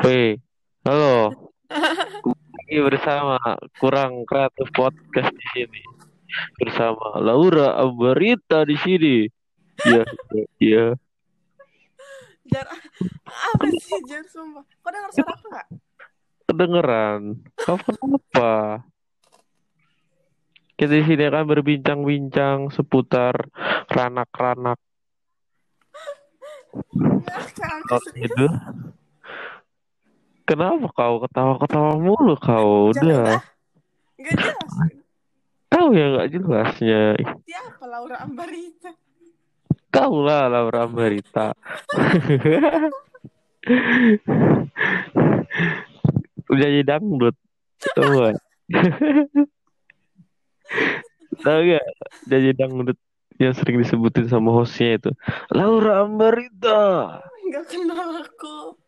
Woi, halo. Lagi bersama kurang kreatif podcast di sini. Bersama Laura Ambarita di sini. Iya, iya. Jar, apa sih Jar sumpah? Kau dengar suara aku nggak? Kedengeran. Kau kenapa? Kita di sini akan berbincang-bincang seputar ranak-ranak Oh, gitu. Kenapa kau ketawa-ketawa mulu kau? Udah. udah. Nggak jelas. Kau yang gak jelasnya. Siapa Laura Ambarita? Kau lah Laura Ambarita. Udah jadi dangdut. Tahu gak? Tahu gak? Jadi dangdut yang sering disebutin sama hostnya itu. Laura Ambarita. Nggak kenal aku.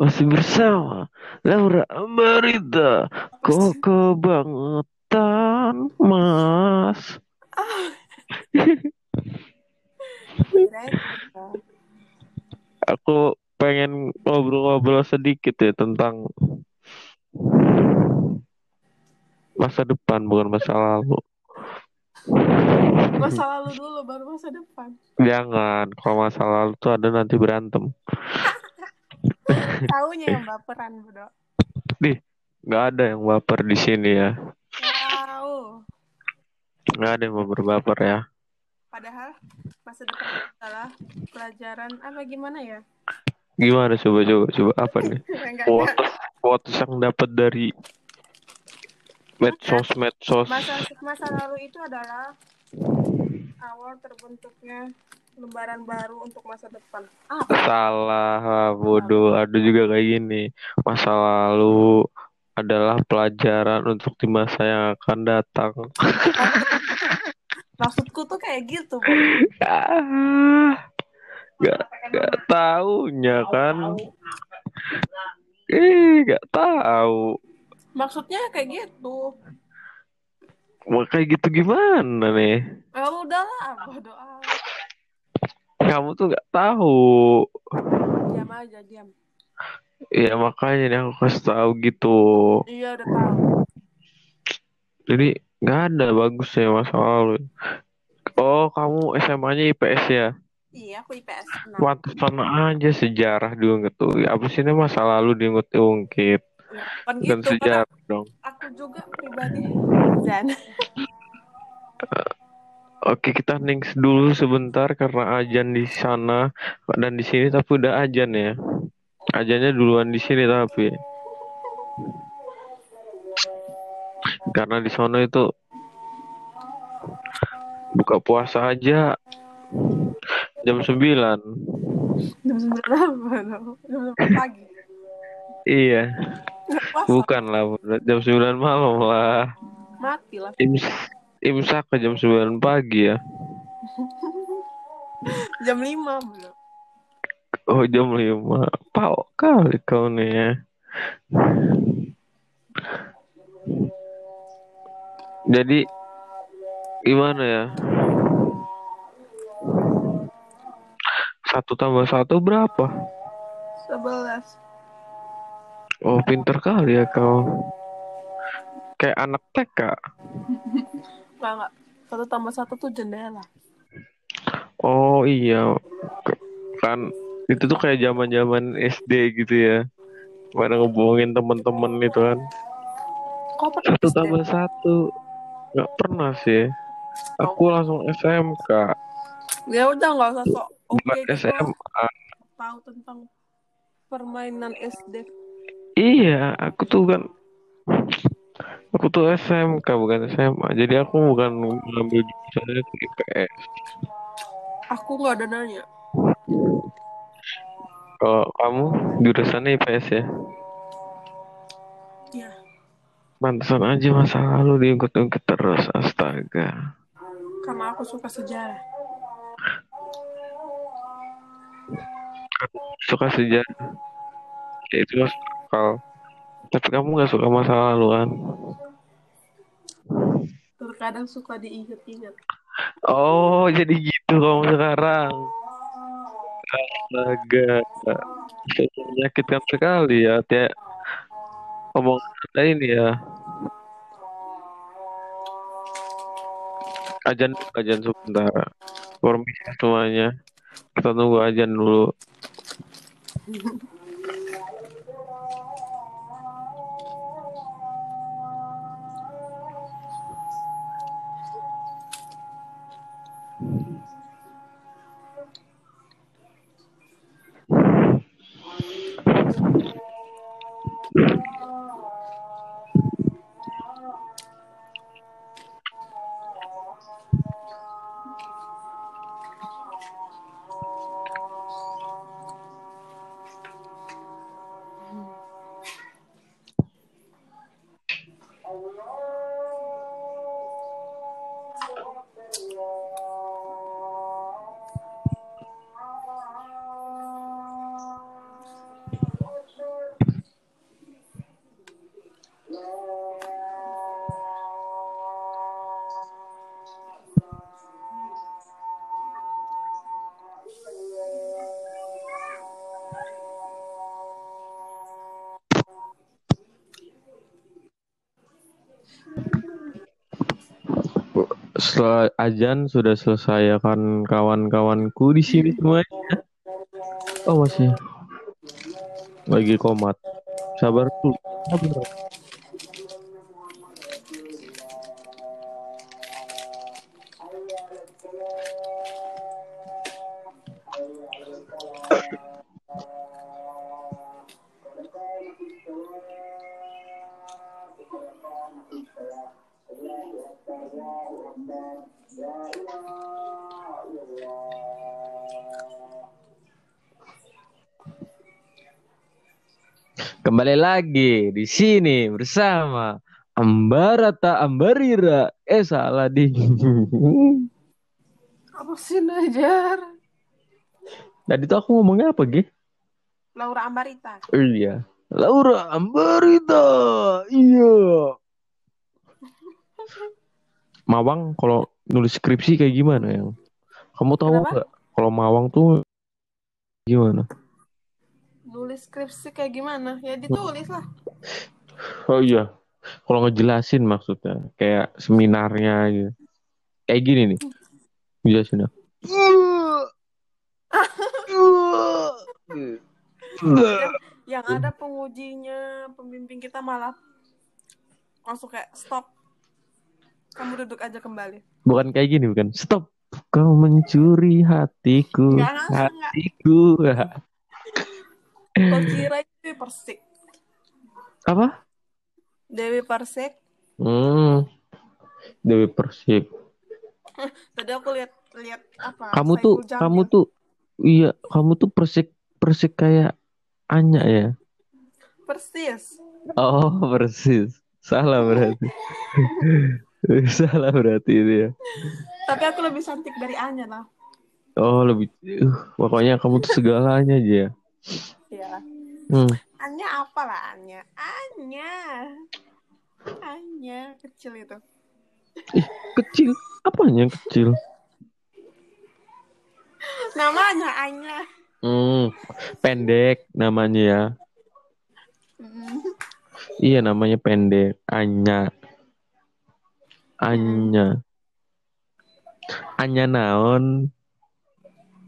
Masih bersama Laura Ambarita. Kok kebangetan, Mas? Aku pengen ngobrol-ngobrol sedikit ya tentang masa depan bukan masa lalu. Masa lalu dulu baru masa depan. Jangan, kalau masa lalu tuh ada nanti berantem. Taunya yang baperan bodoh. Nggak ada yang baper di sini ya. Tahu. Nggak ada yang baper-baper ya. Padahal masa depan adalah pelajaran apa gimana ya? Gimana coba coba coba apa nih? Quotes quotes yang dapat dari medsos medsos. Masa masa lalu itu adalah awal terbentuknya lembaran baru untuk masa depan. Ah, Salah, bodoh. Ada juga kayak gini. Masa lalu adalah pelajaran untuk di masa yang akan datang. maksudku tuh kayak gitu. Ah, gak, gak taunya kan. Eh, gak tahu. Maksudnya kayak gitu. Mau kayak gitu gimana nih? Ya udahlah, bodo amat. Kamu tuh gak tahu. Diam aja, diam. Ya makanya nih aku kasih tahu gitu. Iya udah tahu. Jadi nggak ada bagus ya masa lalu. Oh, kamu SMA-nya IPS ya? Iya, aku IPS. Pantesan aja sejarah diungkit tuh. Sih ini masa lalu diungkit-ungkit? kan Bukan gitu. Karena sejarah dong. aku juga pribadi. Dan Oke, kita next dulu sebentar karena ajan di sana dan di sini tapi udah ajan ya. Ajannya duluan di sini tapi. Karena di sana itu buka puasa aja jam 9. jam berapa? Jam berapa pagi? Iya, bukan lah jam 9 malam lah. Mati lah. Imsak ke jam 9 pagi ya. Jam 5 belum. Oh jam 5. Pau kali kau nih ya. Jadi gimana ya? Satu tambah satu berapa? 11. Oh pinter kali ya kau. Kayak anak TK. Enggak, enggak. Satu tambah satu tuh jendela. Oh iya. Kan itu tuh kayak zaman-zaman SD gitu ya. Pada ngebohongin temen-temen itu kan. Satu SD? tambah satu. Nggak pernah sih. Aku langsung SMK. Ya udah nggak usah sok Bukan gitu. SMA. Tahu tentang permainan SD. Iya, aku tuh kan tuh SMK bukan SMA. Jadi aku bukan ngambil jurusannya ke IPS. Aku nggak ada nanya. Kalau kamu jurusannya IPS ya? Iya. Pantesan aja masa lalu diungkit-ungkit terus. Astaga. Karena aku suka sejarah. Suka sejarah. Ya itu masuk akal. Tapi kamu gak suka masa lalu kan? Terkadang suka diingat-ingat. Oh, jadi gitu kamu sekarang. Astaga. menyakitkan sekali ya tiap omongan anda ini ya ajan ajan sebentar permisi semuanya kita tunggu ajan dulu Yeah. Setelah ajan sudah selesai ya kan kawan-kawanku di sini semuanya. Oh masih. Lagi komat. Sabar tuh sabar. Kembali lagi di sini bersama Ambarata Ambarira. Eh salah ding. Apa sih Najar? Tadi tuh aku ngomongnya apa, Ge? Laura Ambarita. Iya. Laura Ambarita. Iya. Mawang kalau nulis skripsi kayak gimana yang? Kamu tahu nggak? Kalau Mawang tuh gimana? Nulis skripsi kayak gimana? Ya ditulis lah. Oh iya. Kalau ngejelasin maksudnya kayak seminarnya gitu. Kayak gini nih. Jelasin ya. Yang ada pengujinya, pembimbing kita malah langsung kayak stop. Kamu duduk aja kembali. Bukan kayak gini bukan. Stop. Kau mencuri hatiku, Enggak, enggak. hatiku. Kau kira Dewi Persik. Apa? Dewi Persik. Hmm. Dewi Persik. Tadi aku lihat lihat apa? Kamu tuh, Jamil. kamu tuh, iya, kamu tuh Persik, Persik kayak Anya ya. persis. Oh, persis. Salah berarti. Salah berarti itu ya. Tapi aku lebih cantik dari Anya lah. Oh, lebih uh, pokoknya kamu tuh segalanya aja ya. Hmm. Anya apa lah Anya? Anya. Anya kecil itu. Kecil. Apanya yang kecil? Namanya Anya. Hmm. Pendek namanya ya. Mm. Iya namanya pendek. Anya. Anya. Anya naon.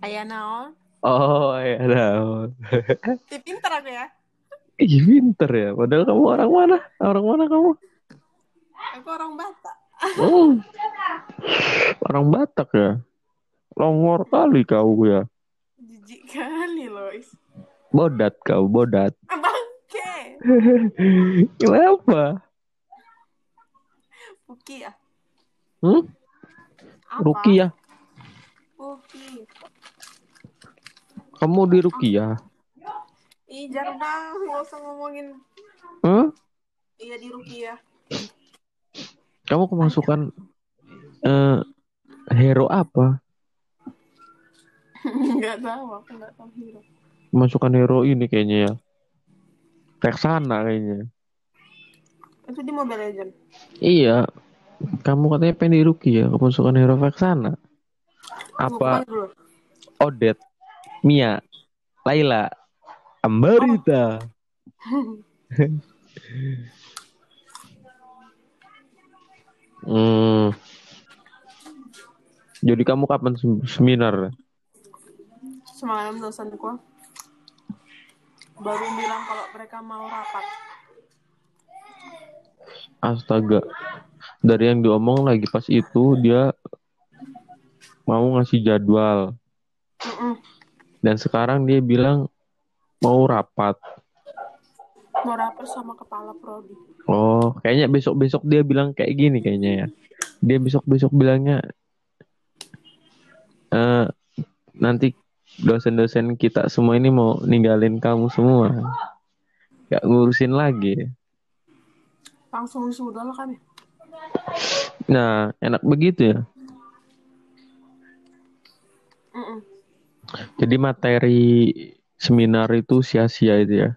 Ayah naon? Oh, ya naon. Ih, pinter aku ya. Ih, pinter ya. Padahal kamu orang mana? Orang mana kamu? Aku orang Batak. Oh. Orang Batak ya. Longor kali kau ya. Jijik kali loh. Is. Bodat kau, bodat. Ah, Bangke. Kenapa? Puki ya. Hmm? Apa? Rukiah. Puki. Kamu di Rukiah? Ih, jarang bang. Nggak usah ngomongin. Hah? Iya di Rukia. Kamu kemasukan eh hero apa? Nggak tahu. Aku nggak tahu hero. Kemasukan hero ini kayaknya ya. Texana kayaknya. Itu di Mobile Legend. Iya. Kamu katanya pengen di Rukiah, kemasukan hero Texana. Apa? Odet, Mia, Laila, Ambarita. hmm. Jadi kamu kapan sem- seminar? Semalam dosenku baru bilang kalau mereka mau rapat. Astaga. Dari yang diomong lagi pas itu dia mau ngasih jadwal. Mm-mm. Dan sekarang dia bilang mau rapat. Mau rapat sama kepala prodi. Oh, kayaknya besok-besok dia bilang kayak gini kayaknya ya. Dia besok-besok bilangnya eh nanti dosen-dosen kita semua ini mau ninggalin kamu semua. Gak ngurusin lagi. Langsung sudah lah kami. Nah, enak begitu ya. Mm-mm. Jadi materi seminar itu sia-sia itu ya.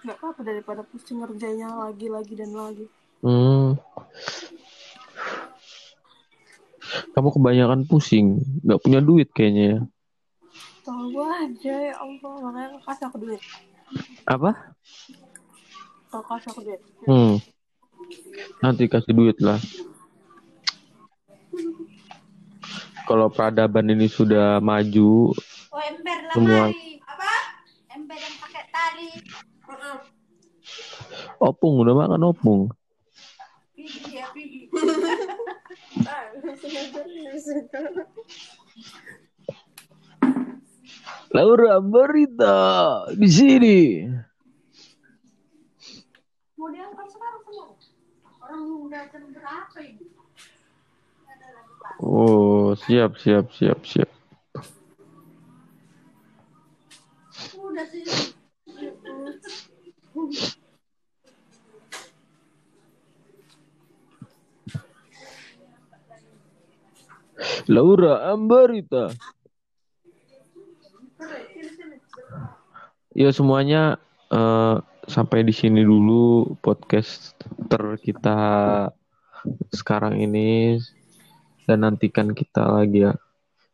Nggak apa-apa daripada pusing ngerjainnya lagi, lagi, dan lagi. Hmm. Kamu kebanyakan pusing, nggak punya duit kayaknya ya. Tahu gua aja ya Allah, makanya kasih aku duit. Apa? Kau kasih aku duit. Hmm. Nanti kasih duit lah. Kalau peradaban ini sudah maju, Oh ember lah Semua. Apa? Ember yang pakai tali. opung udah makan opung. Pigi ya pigi. Laura berita di sini. Mau diangkat sekarang semua. Orang udah jam berapa ini? Oh, siap, siap, siap, siap. Laura Ambarita. Ya semuanya eh, sampai di sini dulu podcast ter kita sekarang ini dan nantikan kita lagi ya.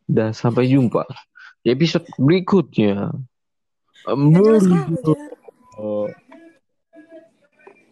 Dan sampai jumpa di episode berikutnya. Ya,